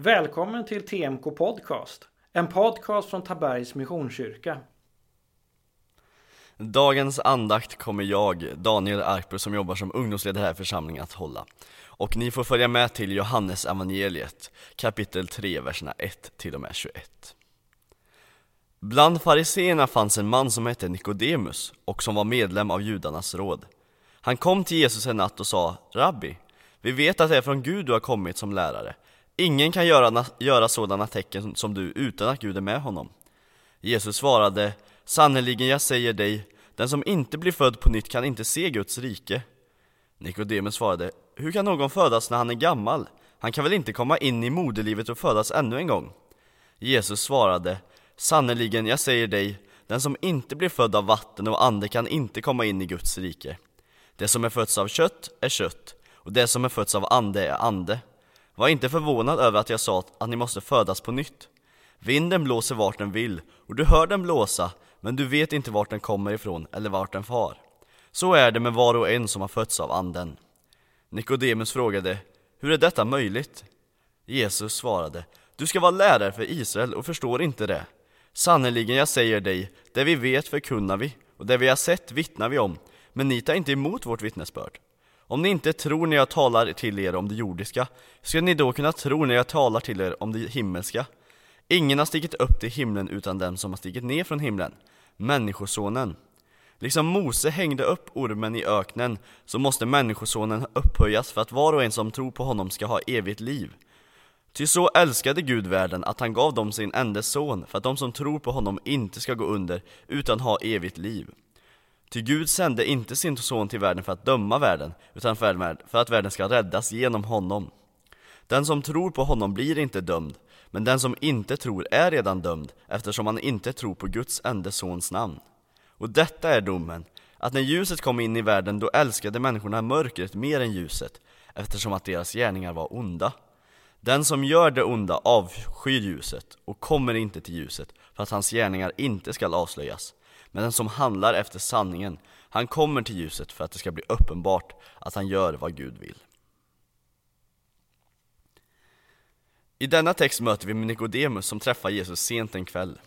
Välkommen till TMK Podcast, en podcast från Tabergs Missionskyrka. Dagens andakt kommer jag, Daniel Arper, som jobbar som ungdomsledare här i församlingen, att hålla. Och ni får följa med till Johannes evangeliet, kapitel 3, verserna 1 till och med 21. Bland fariseerna fanns en man som hette Nikodemus och som var medlem av judarnas råd. Han kom till Jesus en natt och sa, Rabbi, vi vet att det är från Gud du har kommit som lärare. Ingen kan göra, göra sådana tecken som du utan att Gud är med honom. Jesus svarade, sannerligen jag säger dig, den som inte blir född på nytt kan inte se Guds rike. Nikodemus svarade, hur kan någon födas när han är gammal? Han kan väl inte komma in i moderlivet och födas ännu en gång? Jesus svarade, sannerligen jag säger dig, den som inte blir född av vatten och ande kan inte komma in i Guds rike. Det som är fötts av kött är kött, och det som är fötts av ande är ande. Var inte förvånad över att jag sa att ni måste födas på nytt. Vinden blåser vart den vill, och du hör den blåsa, men du vet inte vart den kommer ifrån eller vart den far. Så är det med var och en som har fötts av anden. Nikodemus frågade, hur är detta möjligt? Jesus svarade, du ska vara lärare för Israel och förstår inte det. Sannerligen, jag säger dig, det vi vet förkunnar vi, och det vi har sett vittnar vi om, men ni tar inte emot vårt vittnesbörd. Om ni inte tror när jag talar till er om det jordiska, ska ni då kunna tro när jag talar till er om det himmelska? Ingen har stigit upp till himlen utan den som har stigit ner från himlen, Människosonen. Liksom Mose hängde upp ormen i öknen, så måste Människosonen upphöjas för att var och en som tror på honom ska ha evigt liv. Ty så älskade Gud världen att han gav dem sin enda son, för att de som tror på honom inte ska gå under, utan ha evigt liv. Ty Gud sände inte sin son till världen för att döma världen, utan för att världen ska räddas genom honom. Den som tror på honom blir inte dömd, men den som inte tror är redan dömd, eftersom han inte tror på Guds enda sons namn. Och detta är domen, att när ljuset kom in i världen, då älskade människorna mörkret mer än ljuset, eftersom att deras gärningar var onda. Den som gör det onda avskyr ljuset och kommer inte till ljuset, för att hans gärningar inte skall avslöjas. Men den som handlar efter sanningen, han kommer till ljuset för att det ska bli uppenbart att han gör vad Gud vill. I denna text möter vi Nikodemus som träffar Jesus sent en kväll.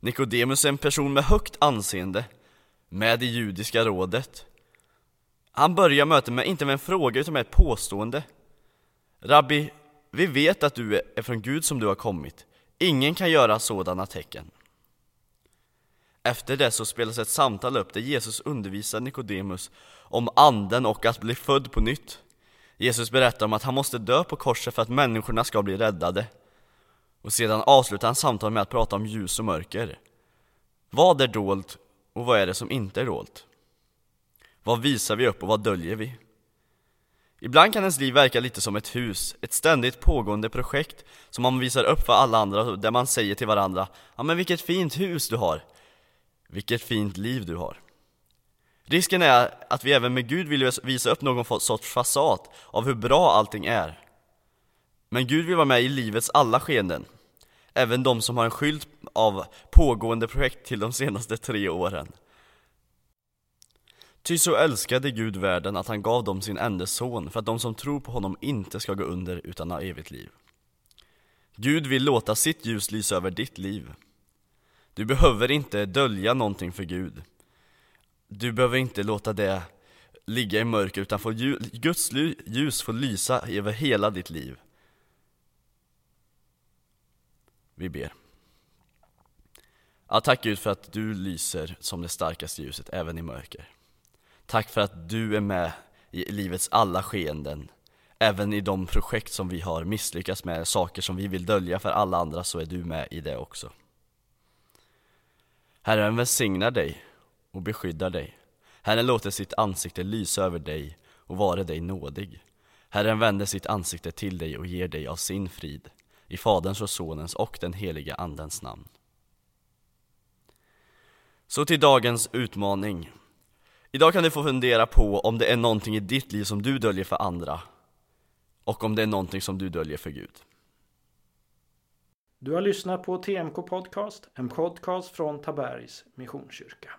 Nikodemus är en person med högt anseende, med i judiska rådet. Han börjar mötet med, inte med en fråga utan med ett påstående. Rabbi, vi vet att du är från Gud som du har kommit. Ingen kan göra sådana tecken. Efter det så spelas ett samtal upp där Jesus undervisar Nikodemus om anden och att bli född på nytt. Jesus berättar om att han måste dö på korset för att människorna ska bli räddade. Och sedan avslutar han samtalet med att prata om ljus och mörker. Vad är dolt och vad är det som inte är dolt? Vad visar vi upp och vad döljer vi? Ibland kan ens liv verka lite som ett hus, ett ständigt pågående projekt som man visar upp för alla andra, där man säger till varandra Ja men vilket fint hus du har! Vilket fint liv du har! Risken är att vi även med Gud vill visa upp någon sorts fasad av hur bra allting är. Men Gud vill vara med i livets alla skeenden, även de som har en skylt av pågående projekt till de senaste tre åren. Ty så älskade Gud världen att han gav dem sin enda son för att de som tror på honom inte ska gå under utan ha evigt liv. Gud vill låta sitt ljus lysa över ditt liv. Du behöver inte dölja någonting för Gud. Du behöver inte låta det ligga i mörker utan få Guds ljus får lysa över hela ditt liv. Vi ber. Ja, tack Gud för att du lyser som det starkaste ljuset även i mörker. Tack för att du är med i livets alla skeenden. Även i de projekt som vi har misslyckats med, saker som vi vill dölja för alla andra, så är du med i det också. Herren välsignar dig och beskyddar dig. Herren låter sitt ansikte lysa över dig och vara dig nådig. Herren vänder sitt ansikte till dig och ger dig av sin frid. I Faderns och Sonens och den heliga Andens namn. Så till dagens utmaning. Idag kan du få fundera på om det är någonting i ditt liv som du döljer för andra och om det är någonting som du döljer för Gud. Du har lyssnat på TMK Podcast, en podcast från Tabergs Missionskyrka.